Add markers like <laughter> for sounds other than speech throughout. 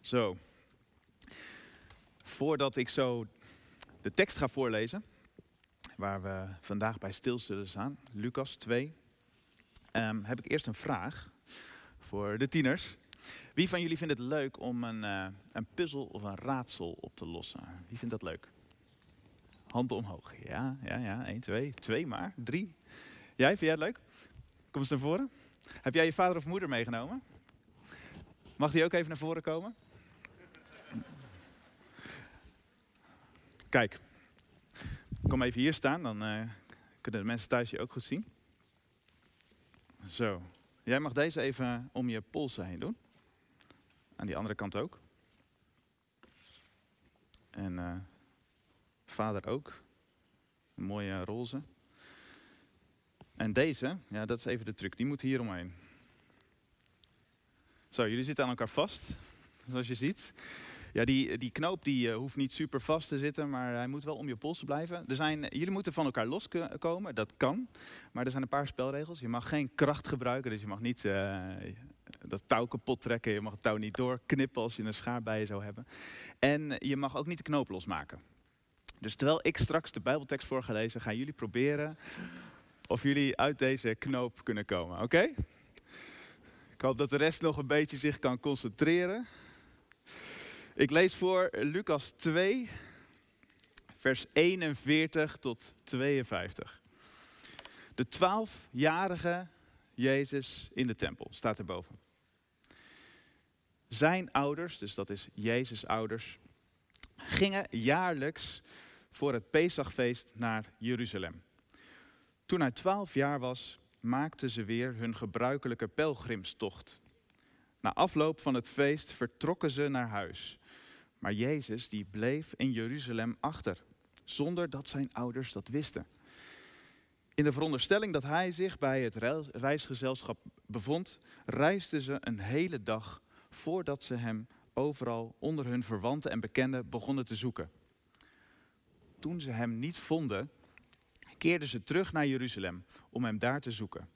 Zo. Voordat ik zo de tekst ga voorlezen, waar we vandaag bij stil zullen staan, Lucas 2, ehm, heb ik eerst een vraag voor de tieners. Wie van jullie vindt het leuk om een, eh, een puzzel of een raadsel op te lossen? Wie vindt dat leuk? Handen omhoog. Ja, ja, ja. 1, 2, 2 maar. 3. Jij, vind jij het leuk? Kom eens naar voren. Heb jij je vader of moeder meegenomen? Mag die ook even naar voren komen? Kijk, kom even hier staan, dan uh, kunnen de mensen thuis je ook goed zien. Zo, jij mag deze even om je polsen heen doen. Aan die andere kant ook. En uh, vader ook. Mooie roze. En deze, ja, dat is even de truc, die moet hier omheen. Zo, jullie zitten aan elkaar vast, zoals je ziet. Ja, die, die knoop die, uh, hoeft niet super vast te zitten, maar hij moet wel om je polsen blijven. Er zijn, jullie moeten van elkaar loskomen, dat kan. Maar er zijn een paar spelregels. Je mag geen kracht gebruiken, dus je mag niet uh, dat touw kapot trekken. Je mag het touw niet doorknippen als je een schaar bij je zou hebben. En je mag ook niet de knoop losmaken. Dus terwijl ik straks de Bijbeltekst voor ga lezen, gaan jullie proberen of jullie uit deze knoop kunnen komen. Oké? Ik hoop dat de rest nog een beetje zich kan concentreren. Ik lees voor Lucas 2, vers 41 tot 52. De twaalfjarige Jezus in de tempel staat erboven. Zijn ouders, dus dat is Jezus' ouders, gingen jaarlijks voor het Pesachfeest naar Jeruzalem. Toen hij twaalf jaar was, maakten ze weer hun gebruikelijke pelgrimstocht. Na afloop van het feest vertrokken ze naar huis. Maar Jezus die bleef in Jeruzalem achter, zonder dat zijn ouders dat wisten. In de veronderstelling dat hij zich bij het reisgezelschap bevond, reisden ze een hele dag voordat ze hem overal onder hun verwanten en bekenden begonnen te zoeken. Toen ze hem niet vonden, keerden ze terug naar Jeruzalem om hem daar te zoeken.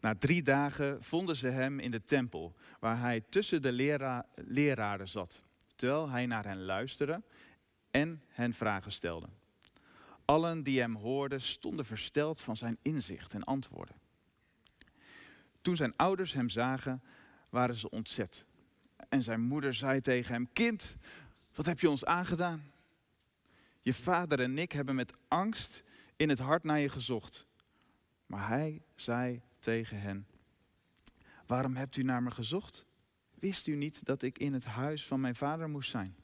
Na drie dagen vonden ze hem in de tempel, waar hij tussen de lera leraren zat, terwijl hij naar hen luisterde en hen vragen stelde. Allen die hem hoorden stonden versteld van zijn inzicht en antwoorden. Toen zijn ouders hem zagen, waren ze ontzet. En zijn moeder zei tegen hem: Kind, wat heb je ons aangedaan? Je vader en ik hebben met angst in het hart naar je gezocht. Maar hij zei tegen hen: Waarom hebt u naar me gezocht? Wist u niet dat ik in het huis van mijn vader moest zijn?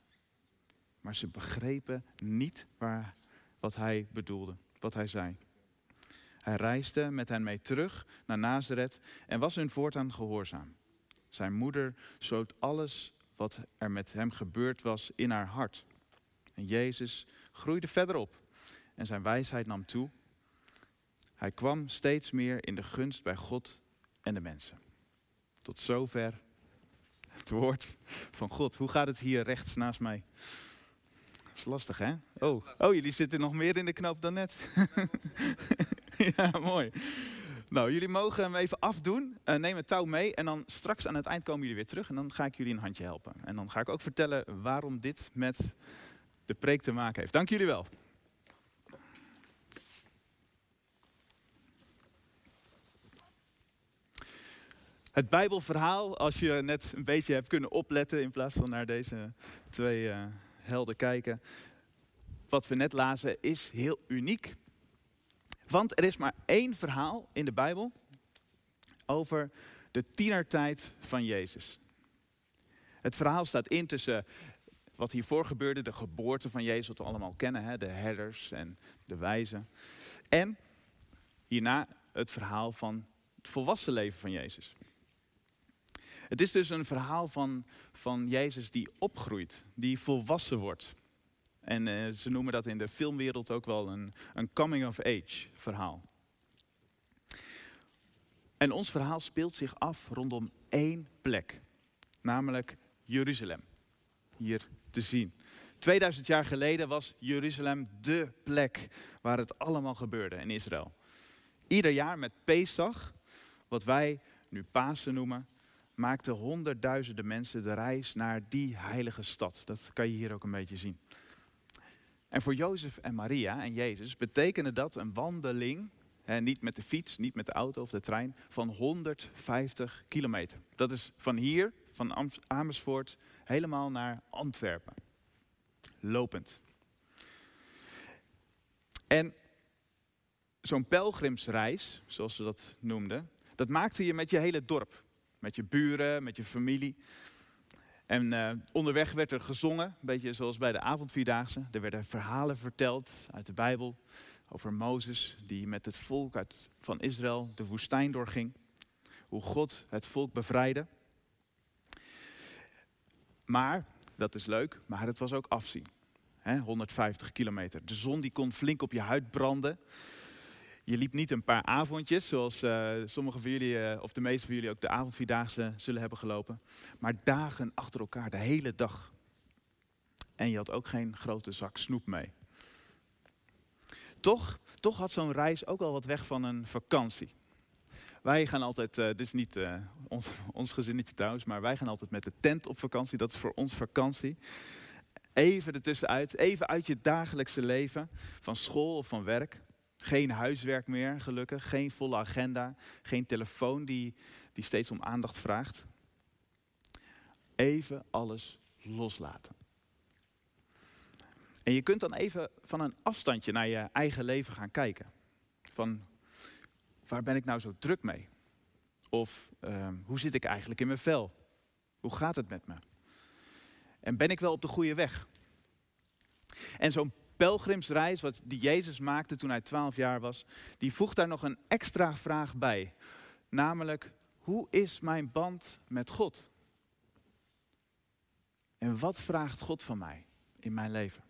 Maar ze begrepen niet waar, wat hij bedoelde, wat hij zei. Hij reisde met hen mee terug naar Nazareth en was hun voortaan gehoorzaam. Zijn moeder sloot alles wat er met hem gebeurd was in haar hart. En Jezus groeide verder op en zijn wijsheid nam toe. Hij kwam steeds meer in de gunst bij God en de mensen. Tot zover het woord van God. Hoe gaat het hier rechts naast mij? Dat is lastig, hè? Oh, oh jullie zitten nog meer in de knoop dan net. <laughs> ja, mooi. Nou, jullie mogen hem even afdoen. Uh, neem het touw mee en dan straks aan het eind komen jullie weer terug. En dan ga ik jullie een handje helpen. En dan ga ik ook vertellen waarom dit met de preek te maken heeft. Dank jullie wel. Het Bijbelverhaal, als je net een beetje hebt kunnen opletten in plaats van naar deze twee uh, helden kijken. Wat we net lazen is heel uniek. Want er is maar één verhaal in de Bijbel over de tienertijd van Jezus. Het verhaal staat in tussen wat hiervoor gebeurde, de geboorte van Jezus, wat we allemaal kennen, hè, de herders en de wijzen. En hierna het verhaal van het volwassen leven van Jezus. Het is dus een verhaal van, van Jezus die opgroeit, die volwassen wordt. En uh, ze noemen dat in de filmwereld ook wel een, een coming-of-age verhaal. En ons verhaal speelt zich af rondom één plek, namelijk Jeruzalem. Hier te zien. 2000 jaar geleden was Jeruzalem dé plek waar het allemaal gebeurde in Israël. Ieder jaar met Pesach, wat wij nu Pasen noemen, maakten honderdduizenden mensen de reis naar die heilige stad. Dat kan je hier ook een beetje zien. En voor Jozef en Maria en Jezus betekende dat een wandeling, niet met de fiets, niet met de auto of de trein, van 150 kilometer. Dat is van hier, van Amersfoort, helemaal naar Antwerpen. Lopend. En zo'n pelgrimsreis, zoals ze dat noemden, dat maakte je met je hele dorp. Met je buren, met je familie. En uh, onderweg werd er gezongen, een beetje zoals bij de avondvierdaagse. Er werden verhalen verteld uit de Bijbel over Mozes, die met het volk uit, van Israël de woestijn doorging. Hoe God het volk bevrijdde. Maar, dat is leuk, maar het was ook afzien. 150 kilometer. De zon die kon flink op je huid branden. Je liep niet een paar avondjes, zoals uh, sommige van jullie, uh, of de meeste van jullie ook de avondvierdaagse zullen hebben gelopen. Maar dagen achter elkaar, de hele dag. En je had ook geen grote zak snoep mee. Toch, toch had zo'n reis ook al wat weg van een vakantie. Wij gaan altijd, uh, dit is niet ons, ons gezinnetje trouwens, maar wij gaan altijd met de tent op vakantie. Dat is voor ons vakantie. Even ertussenuit, even uit je dagelijkse leven, van school of van werk. Geen huiswerk meer, gelukkig. Geen volle agenda. Geen telefoon die, die steeds om aandacht vraagt. Even alles loslaten. En je kunt dan even van een afstandje naar je eigen leven gaan kijken. Van waar ben ik nou zo druk mee? Of uh, hoe zit ik eigenlijk in mijn vel? Hoe gaat het met me? En ben ik wel op de goede weg? En zo'n pelgrimsreis wat die Jezus maakte toen hij 12 jaar was, die voegt daar nog een extra vraag bij. Namelijk, hoe is mijn band met God? En wat vraagt God van mij in mijn leven?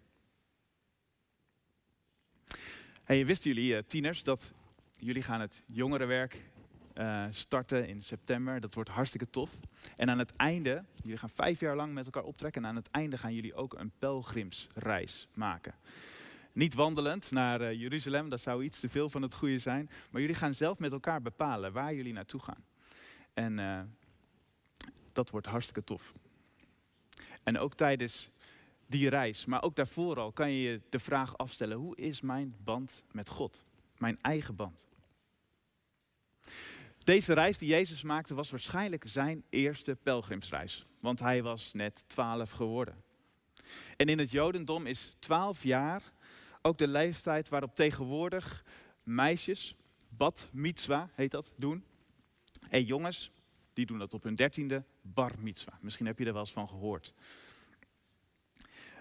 En wisten jullie, eh, tieners, dat jullie gaan het jongerenwerk uh, starten in september. Dat wordt hartstikke tof. En aan het einde, jullie gaan vijf jaar lang met elkaar optrekken. En aan het einde gaan jullie ook een pelgrimsreis maken. Niet wandelend naar uh, Jeruzalem, dat zou iets te veel van het goede zijn. Maar jullie gaan zelf met elkaar bepalen waar jullie naartoe gaan. En uh, dat wordt hartstikke tof. En ook tijdens die reis, maar ook daarvoor al, kan je je de vraag afstellen: hoe is mijn band met God? Mijn eigen band. Deze reis die Jezus maakte was waarschijnlijk zijn eerste pelgrimsreis, want hij was net twaalf geworden. En in het Jodendom is twaalf jaar ook de leeftijd waarop tegenwoordig meisjes, bad mitzwa heet dat, doen. En jongens, die doen dat op hun dertiende, bar mitzwa. Misschien heb je er wel eens van gehoord.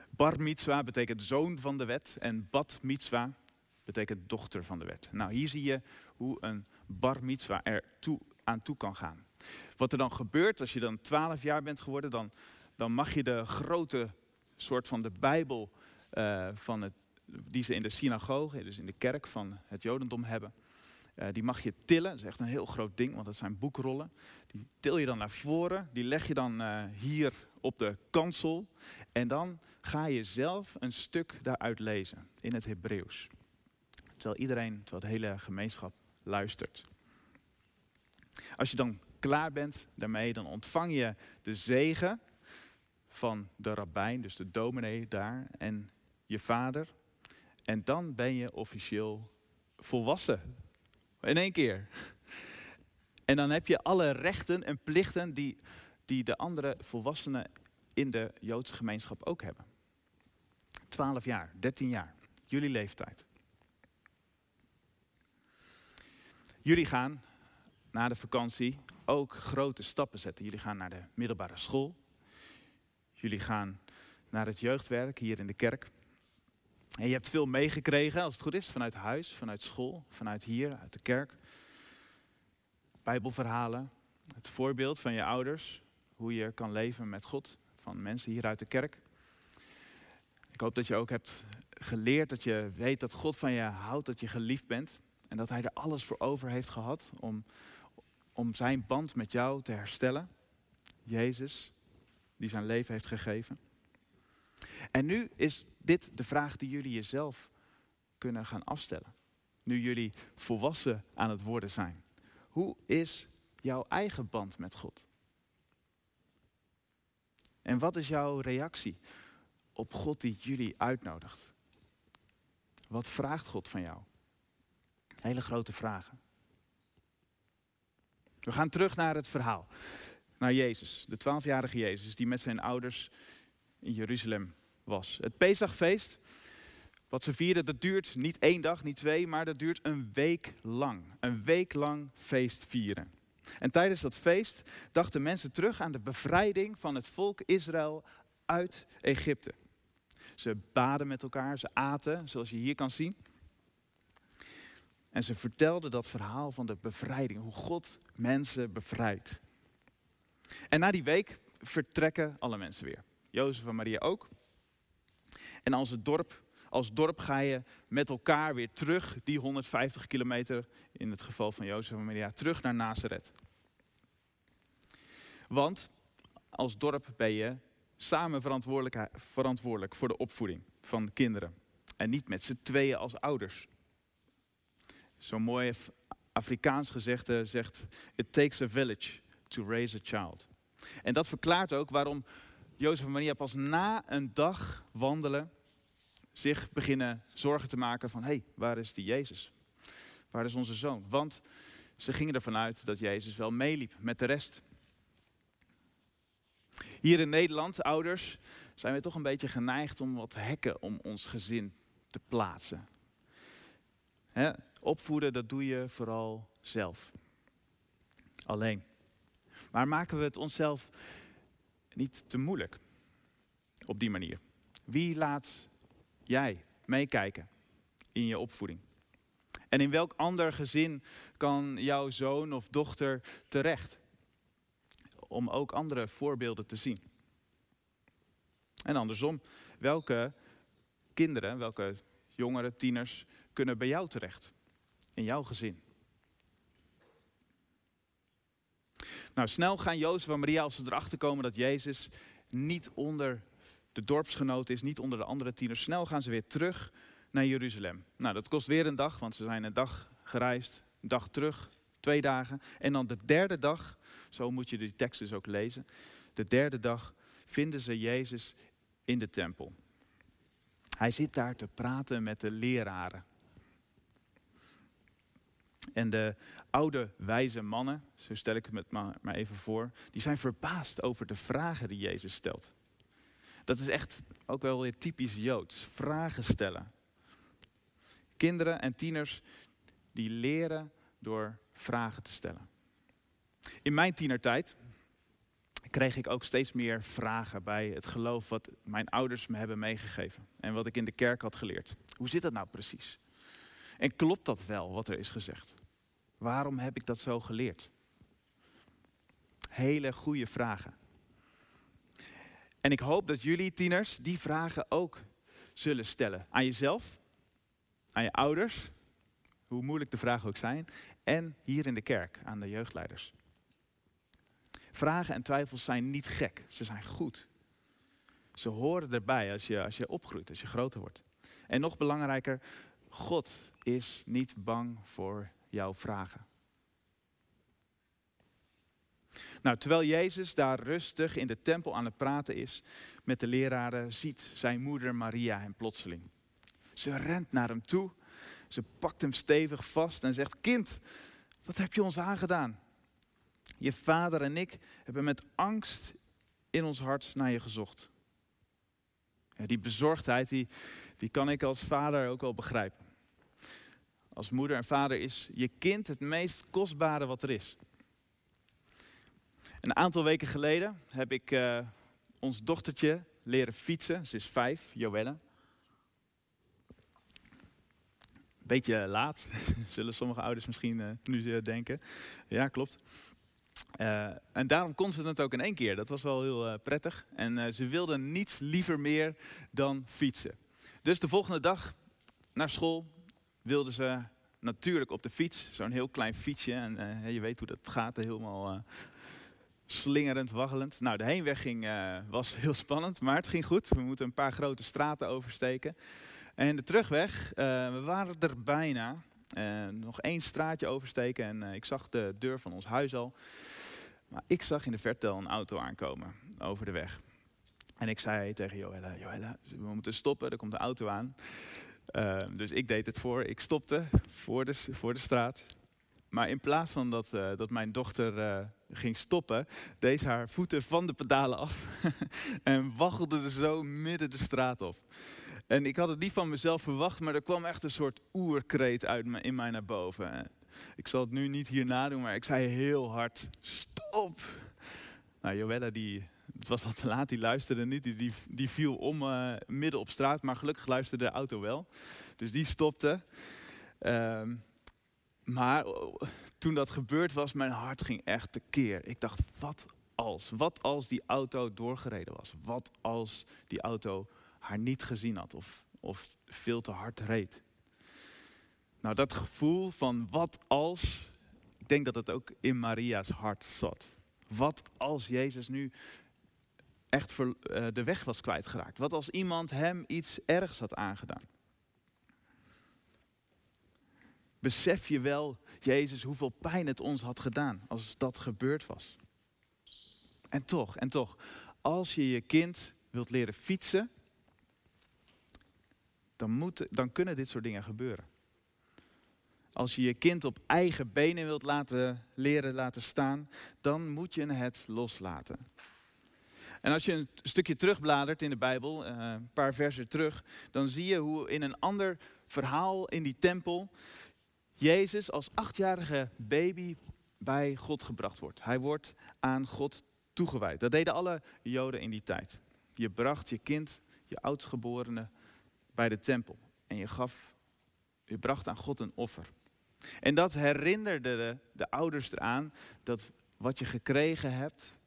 Bar mitzwa betekent zoon van de wet en bad mitzwa betekent dochter van de wet. Nou, hier zie je hoe een bar mitzwa er toe, aan toe kan gaan. Wat er dan gebeurt als je dan 12 jaar bent geworden, dan, dan mag je de grote soort van de Bijbel uh, van het, die ze in de synagoge, dus in de kerk van het Jodendom hebben, uh, die mag je tillen. Dat is echt een heel groot ding, want dat zijn boekrollen. Die til je dan naar voren, die leg je dan uh, hier op de kansel. En dan ga je zelf een stuk daaruit lezen in het Hebreeuws. Terwijl iedereen, terwijl de hele gemeenschap luistert. Als je dan klaar bent daarmee, dan ontvang je de zegen van de rabbijn, dus de dominee daar, en je vader. En dan ben je officieel volwassen. In één keer. En dan heb je alle rechten en plichten die, die de andere volwassenen in de Joodse gemeenschap ook hebben. 12 jaar, 13 jaar, jullie leeftijd. Jullie gaan na de vakantie ook grote stappen zetten. Jullie gaan naar de middelbare school. Jullie gaan naar het jeugdwerk hier in de kerk. En je hebt veel meegekregen, als het goed is, vanuit huis, vanuit school, vanuit hier, uit de kerk. Bijbelverhalen, het voorbeeld van je ouders, hoe je kan leven met God, van mensen hier uit de kerk. Ik hoop dat je ook hebt geleerd dat je weet dat God van je houdt, dat je geliefd bent. En dat hij er alles voor over heeft gehad om, om zijn band met jou te herstellen. Jezus, die zijn leven heeft gegeven. En nu is dit de vraag die jullie jezelf kunnen gaan afstellen. Nu jullie volwassen aan het worden zijn. Hoe is jouw eigen band met God? En wat is jouw reactie op God die jullie uitnodigt? Wat vraagt God van jou? Hele grote vragen. We gaan terug naar het verhaal. Naar Jezus, de twaalfjarige Jezus, die met zijn ouders in Jeruzalem was. Het Pesachfeest, wat ze vierden, dat duurt niet één dag, niet twee, maar dat duurt een week lang. Een week lang feest vieren. En tijdens dat feest dachten mensen terug aan de bevrijding van het volk Israël uit Egypte. Ze baden met elkaar, ze aten, zoals je hier kan zien. En ze vertelden dat verhaal van de bevrijding, hoe God mensen bevrijdt. En na die week vertrekken alle mensen weer. Jozef en Maria ook. En als het dorp, als dorp ga je met elkaar weer terug, die 150 kilometer, in het geval van Jozef en Maria, terug naar Nazareth. Want als dorp ben je samen verantwoordelijk, verantwoordelijk voor de opvoeding van kinderen. En niet met z'n tweeën als ouders. Zo'n mooi Afrikaans gezegde zegt: It takes a village to raise a child. En dat verklaart ook waarom Jozef en Maria pas na een dag wandelen zich beginnen zorgen te maken van: hé, hey, waar is die Jezus? Waar is onze zoon? Want ze gingen ervan uit dat Jezus wel meeliep met de rest. Hier in Nederland, ouders, zijn we toch een beetje geneigd om wat hekken om ons gezin te plaatsen. Opvoeden, dat doe je vooral zelf. Alleen. Maar maken we het onszelf niet te moeilijk op die manier? Wie laat jij meekijken in je opvoeding? En in welk ander gezin kan jouw zoon of dochter terecht? om ook andere voorbeelden te zien. En andersom, welke kinderen, welke jongeren, tieners kunnen bij jou terecht? In jouw gezin? Nou, snel gaan Jozef en Maria, als ze erachter komen dat Jezus niet onder de dorpsgenoten is, niet onder de andere tieners, snel gaan ze weer terug naar Jeruzalem. Nou, dat kost weer een dag, want ze zijn een dag gereisd, een dag terug, twee dagen. En dan de derde dag, zo moet je die tekst dus ook lezen. De derde dag vinden ze Jezus in de tempel. Hij zit daar te praten met de leraren. En de oude wijze mannen, zo stel ik het maar, maar even voor, die zijn verbaasd over de vragen die Jezus stelt. Dat is echt ook wel weer typisch Joods, vragen stellen. Kinderen en tieners die leren door vragen te stellen. In mijn tienertijd kreeg ik ook steeds meer vragen bij het geloof wat mijn ouders me hebben meegegeven en wat ik in de kerk had geleerd. Hoe zit dat nou precies? En klopt dat wel wat er is gezegd? Waarom heb ik dat zo geleerd? Hele goede vragen. En ik hoop dat jullie tieners die vragen ook zullen stellen aan jezelf, aan je ouders, hoe moeilijk de vragen ook zijn, en hier in de kerk aan de jeugdleiders. Vragen en twijfels zijn niet gek, ze zijn goed. Ze horen erbij als je, als je opgroeit, als je groter wordt. En nog belangrijker, God is niet bang voor jouw vragen. Nou, terwijl Jezus daar rustig in de tempel aan het praten is met de leraren, ziet zijn moeder Maria hem plotseling. Ze rent naar hem toe ze pakt hem stevig vast en zegt: Kind, wat heb je ons aangedaan? Je vader en ik hebben met angst in ons hart naar je gezocht. Die bezorgdheid, die, die kan ik als vader ook wel begrijpen. Als moeder en vader is je kind het meest kostbare wat er is. Een aantal weken geleden heb ik uh, ons dochtertje leren fietsen. Ze is vijf, Joelle. beetje laat, <laughs> zullen sommige ouders misschien uh, nu denken. Ja, klopt. Uh, en daarom kon ze het ook in één keer. Dat was wel heel prettig. En ze wilde niets liever meer dan fietsen. Dus de volgende dag naar school wilde ze natuurlijk op de fiets. Zo'n heel klein fietsje. En je weet hoe dat gaat, helemaal slingerend, waggelend. Nou, de heenweg ging, was <laughs> heel spannend, maar het ging goed. We moeten een paar grote straten oversteken. En de terugweg, we waren er bijna. Nog één straatje oversteken en ik zag de deur van ons huis al. Maar ik zag in de verte al een auto aankomen over de weg. En ik zei tegen Joella, Joella, we moeten stoppen, er komt de auto aan. Ehm, dus ik deed het voor. Ik stopte voor de, voor de straat. Maar in plaats van dat, uh, dat mijn dochter uh, ging stoppen, deed haar voeten van de pedalen af <laughs> en waggelde er zo midden de straat op. En ik had het niet van mezelf verwacht, maar er kwam echt een soort oerkreet uit me, in mij naar boven. Ik zal het nu niet hier nadoen, maar ik zei heel hard, stop! Nou, Joella, die, het was al te laat, die luisterde niet, die, die, viel om uh, midden op straat, maar gelukkig luisterde de auto wel. Dus die stopte. Um, maar oh, toen dat gebeurd was, mijn hart ging echt tekeer. Ik dacht, wat als? Wat als die auto doorgereden was? Wat als die auto haar niet gezien had of, of veel te hard reed? Nou, dat gevoel van wat als, ik denk dat het ook in Maria's hart zat. Wat als Jezus nu echt eh, de weg was kwijtgeraakt? Wat als iemand hem iets ergs had aangedaan? Besef je wel, Jezus, hoeveel pijn het ons had gedaan als dat gebeurd was? En toch, en toch, als je je kind wilt leren fietsen, dan, moet, dan kunnen dit soort dingen gebeuren. Als je je kind op eigen benen wilt laten leren laten staan, dan moet je het loslaten. En als je een stukje terugbladert in de Bijbel, eh, een paar versen terug, dan zie je hoe in een ander verhaal in die tempel Jezus als achtjarige baby bij God gebracht wordt. Hij wordt aan God toegewijd. Dat deden alle Joden in die tijd. Je bracht je kind, je oudstgeborene, bij de tempel. En je gaf, je bracht aan God een offer. En dat herinnerde de, de ouders eraan dat wat je gekregen hebt,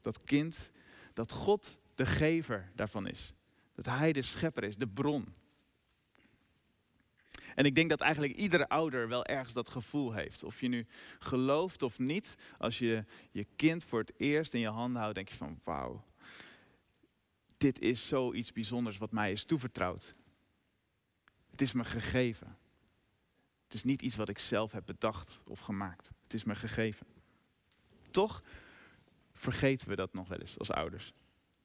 dat kind, dat God de gever daarvan is. Dat Hij de schepper is, de bron. En ik denk dat eigenlijk iedere ouder wel ergens dat gevoel heeft. Of je nu gelooft of niet, als je je kind voor het eerst in je handen houdt, denk je van wauw, dit is zoiets bijzonders wat mij is toevertrouwd. Het is me gegeven. Het is niet iets wat ik zelf heb bedacht of gemaakt. Het is me gegeven. Toch vergeten we dat nog wel eens als ouders.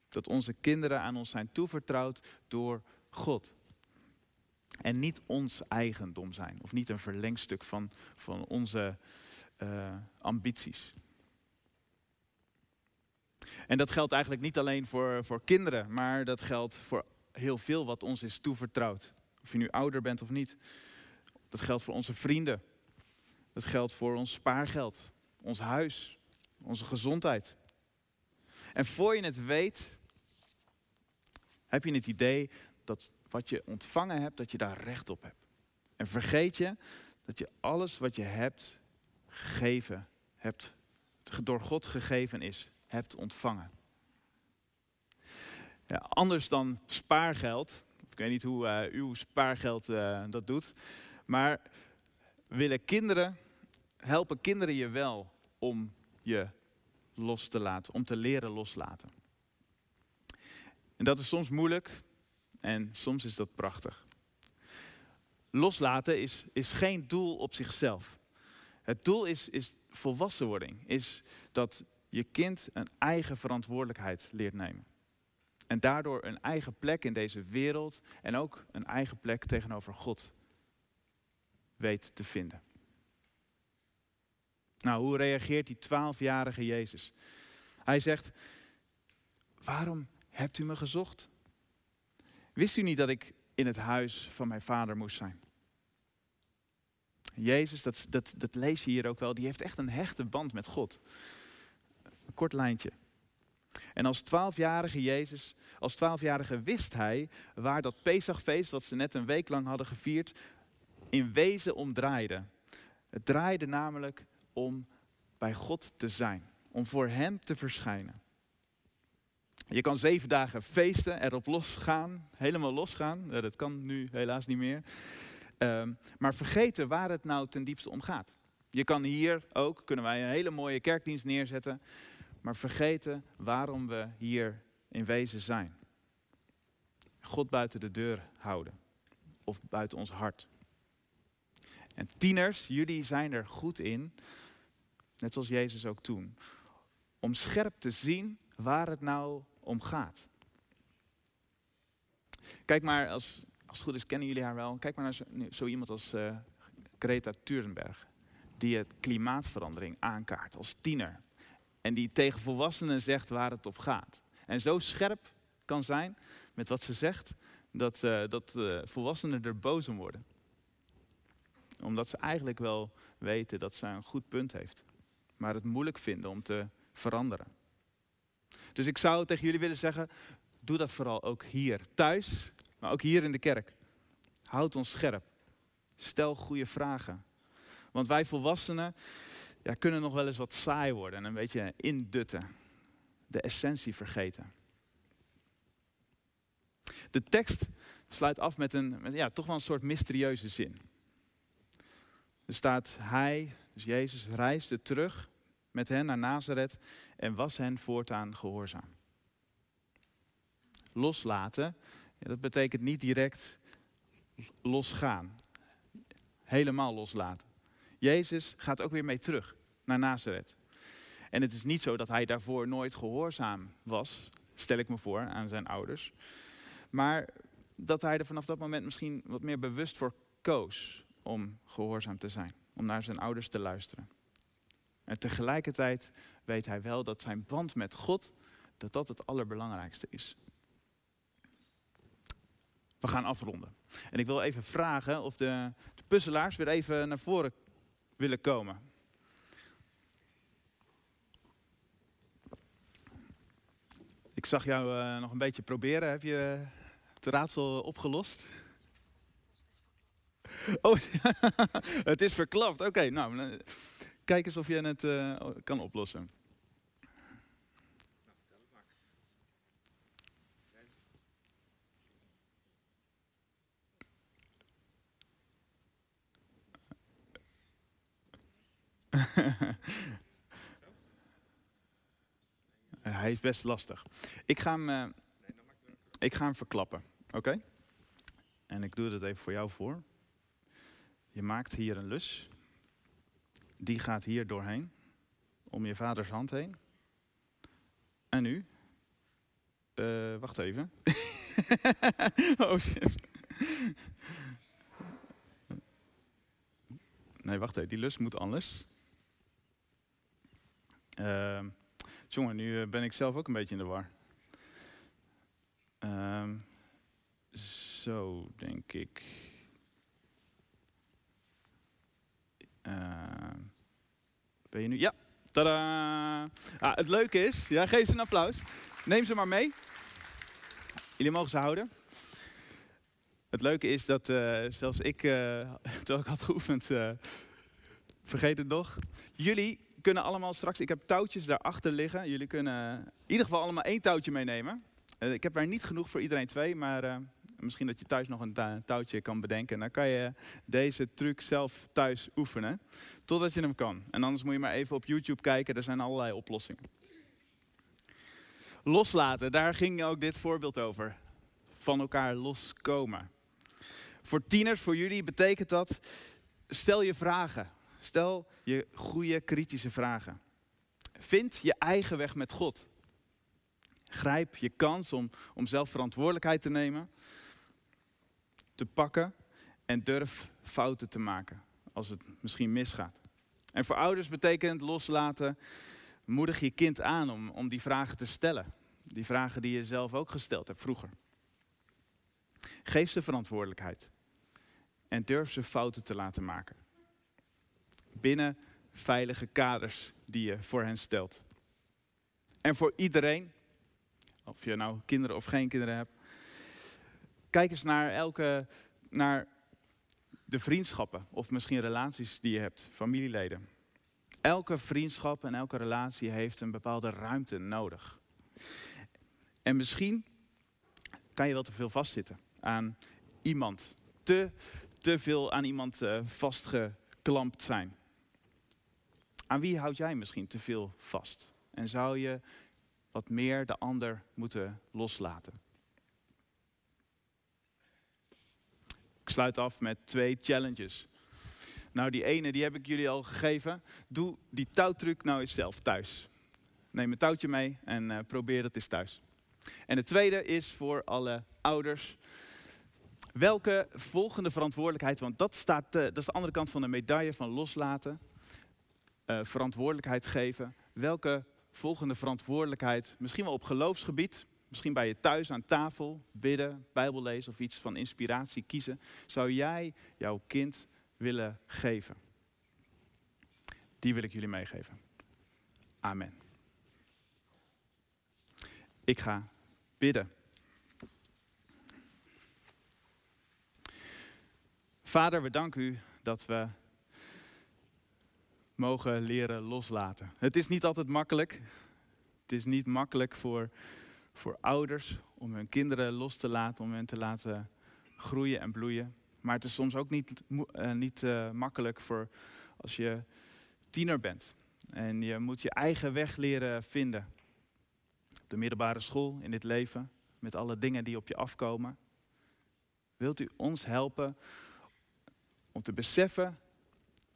Dat onze kinderen aan ons zijn toevertrouwd door God. En niet ons eigendom zijn. Of niet een verlengstuk van, van onze uh, ambities. En dat geldt eigenlijk niet alleen voor, voor kinderen, maar dat geldt voor heel veel wat ons is toevertrouwd. Of je nu ouder bent of niet. Dat geldt voor onze vrienden. Dat geldt voor ons spaargeld, ons huis, onze gezondheid. En voor je het weet, heb je het idee dat wat je ontvangen hebt, dat je daar recht op hebt. En vergeet je dat je alles wat je hebt gegeven, hebt, door God gegeven is, hebt ontvangen. Ja, anders dan spaargeld, ik weet niet hoe uh, uw spaargeld uh, dat doet, maar willen kinderen, helpen kinderen je wel om je los te laten, om te leren loslaten. En dat is soms moeilijk, en soms is dat prachtig. Loslaten is, is geen doel op zichzelf. Het doel is, is volwassenwording. Is dat je kind een eigen verantwoordelijkheid leert nemen. En daardoor een eigen plek in deze wereld en ook een eigen plek tegenover God weet te vinden. Nou, hoe reageert die twaalfjarige Jezus? Hij zegt, waarom hebt u me gezocht? Wist u niet dat ik in het huis van mijn vader moest zijn? Jezus, dat, dat, dat lees je hier ook wel, die heeft echt een hechte band met God. Een kort lijntje. En als twaalfjarige Jezus, als twaalfjarige wist hij waar dat Pesachfeest, wat ze net een week lang hadden gevierd, in wezen om draaide. Het draaide namelijk om bij God te zijn, om voor Hem te verschijnen. Je kan zeven dagen feesten, erop losgaan, helemaal losgaan. Dat kan nu helaas niet meer. Ehm, maar vergeten waar het nou ten diepste om gaat. Je kan hier ook, kunnen wij een hele mooie kerkdienst neerzetten. Maar vergeten waarom we hier in wezen zijn. God buiten de deur houden. Of buiten ons hart. En tieners, jullie zijn er goed in, net zoals Jezus ook toen, om scherp te zien waar het nou om gaat. Kijk maar, als, als het goed is kennen jullie haar wel. Kijk maar naar zo, iemand als uh, Greta Thunberg. Die het klimaatverandering aankaart als tiener. En die tegen volwassenen zegt waar het op gaat. En zo scherp kan zijn met wat ze zegt, dat, uh, dat uh, volwassenen er boos om worden. Omdat ze eigenlijk wel weten dat ze een goed punt heeft. Maar het moeilijk vinden om te veranderen. Dus ik zou tegen jullie willen zeggen, doe dat vooral ook hier thuis, maar ook hier in de kerk. Houd ons scherp. Stel goede vragen. Want wij volwassenen ja, kunnen nog wel eens wat saai worden en een beetje indutten. De essentie vergeten. De tekst sluit af met een, met, ja, toch wel een soort mysterieuze zin. Er staat, hij, dus Jezus, reisde terug met hen naar Nazareth en was hen voortaan gehoorzaam. Loslaten, dat betekent niet direct losgaan. Helemaal loslaten. Jezus gaat ook weer mee terug naar Nazareth. En het is niet zo dat hij daarvoor nooit gehoorzaam was, stel ik me voor, aan zijn ouders. Maar dat hij er vanaf dat moment misschien wat meer bewust voor koos om gehoorzaam te zijn. Om naar zijn ouders te luisteren. En tegelijkertijd weet hij wel dat zijn band met God, dat dat het allerbelangrijkste is. We gaan afronden. En ik wil even vragen of de, de puzzelaars weer even naar voren willen komen. Ik zag jou uh, nog een beetje proberen. Heb je het raadsel opgelost? Oh, <laughs> het is verklapt. Oké, nou, kijk eens of je het uh, kan oplossen. <laughs> Hij is best lastig. Ik ga hem, uh, ik ga hem verklappen, oké? En ik doe dat even voor jou voor. Je maakt hier een lus. Die gaat hier doorheen. Om je vaders hand heen. En nu? Uh, wacht even. <laughs> oh shit. Nee, wacht even. Die lus moet anders. Uh, jongen, nu eh, ben ik zelf ook een beetje in de war. Uh, zo, denk ik. Uh, ben je nu? Ja, tada! Ah, het leuke is, ja, geef ze een applaus. Neem ze maar mee. Jullie mogen ze houden. Het leuke is dat uh, zelfs ik, uh, <laughs> terwijl ik had geoefend, vergeet het nog. Jullie kunnen allemaal straks, ik heb touwtjes daarachter liggen. Jullie kunnen in ieder geval allemaal één touwtje meenemen. ik heb er niet genoeg voor iedereen twee, maar misschien dat je thuis nog een touwtje kan bedenken. Dan kan je deze truc zelf thuis oefenen, totdat je hem kan. En anders moet je maar even op YouTube kijken, er zijn allerlei oplossingen. Loslaten, daar ging ook dit voorbeeld over. Van elkaar loskomen. Voor tieners, voor jullie betekent dat, stel je vragen. Stel je goede, kritische vragen. Vind je eigen weg met God. Grijp je kans om, om zelf verantwoordelijkheid te nemen, te pakken en durf fouten te maken als het misschien misgaat. En voor ouders betekent loslaten, moedig je kind aan om, om die vragen te stellen. Die vragen die je zelf ook gesteld hebt vroeger. Geef ze verantwoordelijkheid en durf ze fouten te laten maken. Binnen veilige kaders die je voor hen stelt. En voor iedereen, of je nou kinderen of geen kinderen hebt, kijk eens naar elke, naar de vriendschappen of misschien relaties die je hebt, familieleden. Elke vriendschap en elke relatie heeft een bepaalde ruimte nodig. En misschien kan je wel te veel vastzitten aan iemand. Te, te veel aan iemand uh, vastgeklampt zijn. Aan wie houd jij misschien te veel vast? En zou je wat meer de ander moeten loslaten? Ik sluit af met twee challenges. Nou, die ene die heb ik jullie al gegeven. Doe die touwtruc nou eens zelf thuis. Neem een touwtje mee en uh, probeer dat eens thuis. En de tweede is voor alle ouders. Welke volgende verantwoordelijkheid, want dat, staat, uh, dat is de andere kant van de medaille van loslaten, uh, verantwoordelijkheid geven. Welke volgende verantwoordelijkheid, misschien wel op geloofsgebied, misschien bij je thuis aan tafel, bidden, Bijbel lezen of iets van inspiratie kiezen, zou jij jouw kind willen geven? Die wil ik jullie meegeven. Amen. Ik ga bidden. Vader, we danken u dat we mogen leren loslaten. Het is niet altijd makkelijk. Het is niet makkelijk voor, voor ouders om hun kinderen los te laten, om hen te laten groeien en bloeien. Maar het is soms ook niet, uh, niet uh, makkelijk voor als je tiener bent. En je moet je eigen weg leren vinden. De middelbare school, in dit leven, met alle dingen die op je afkomen. Wilt u ons helpen om te beseffen,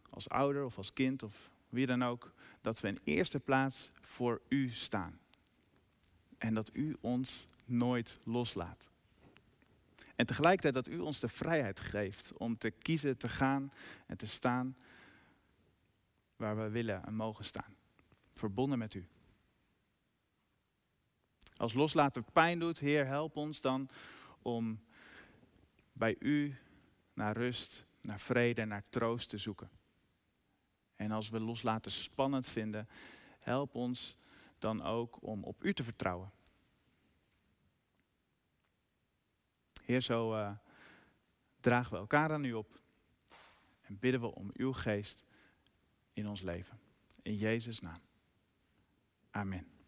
als ouder of als kind of wie dan ook, dat we in eerste plaats voor u staan. En dat u ons nooit loslaat. En tegelijkertijd dat u ons de vrijheid geeft om te kiezen, te gaan en te staan waar we willen en mogen staan. Verbonden met u. Als loslaten pijn doet, Heer, help ons dan om bij u naar rust, naar vrede, naar troost te zoeken. En als we loslaten spannend vinden, help ons dan ook om op u te vertrouwen. Heer, zo uh, dragen we elkaar aan u op en bidden we om uw geest in ons leven. In Jezus' naam. Amen.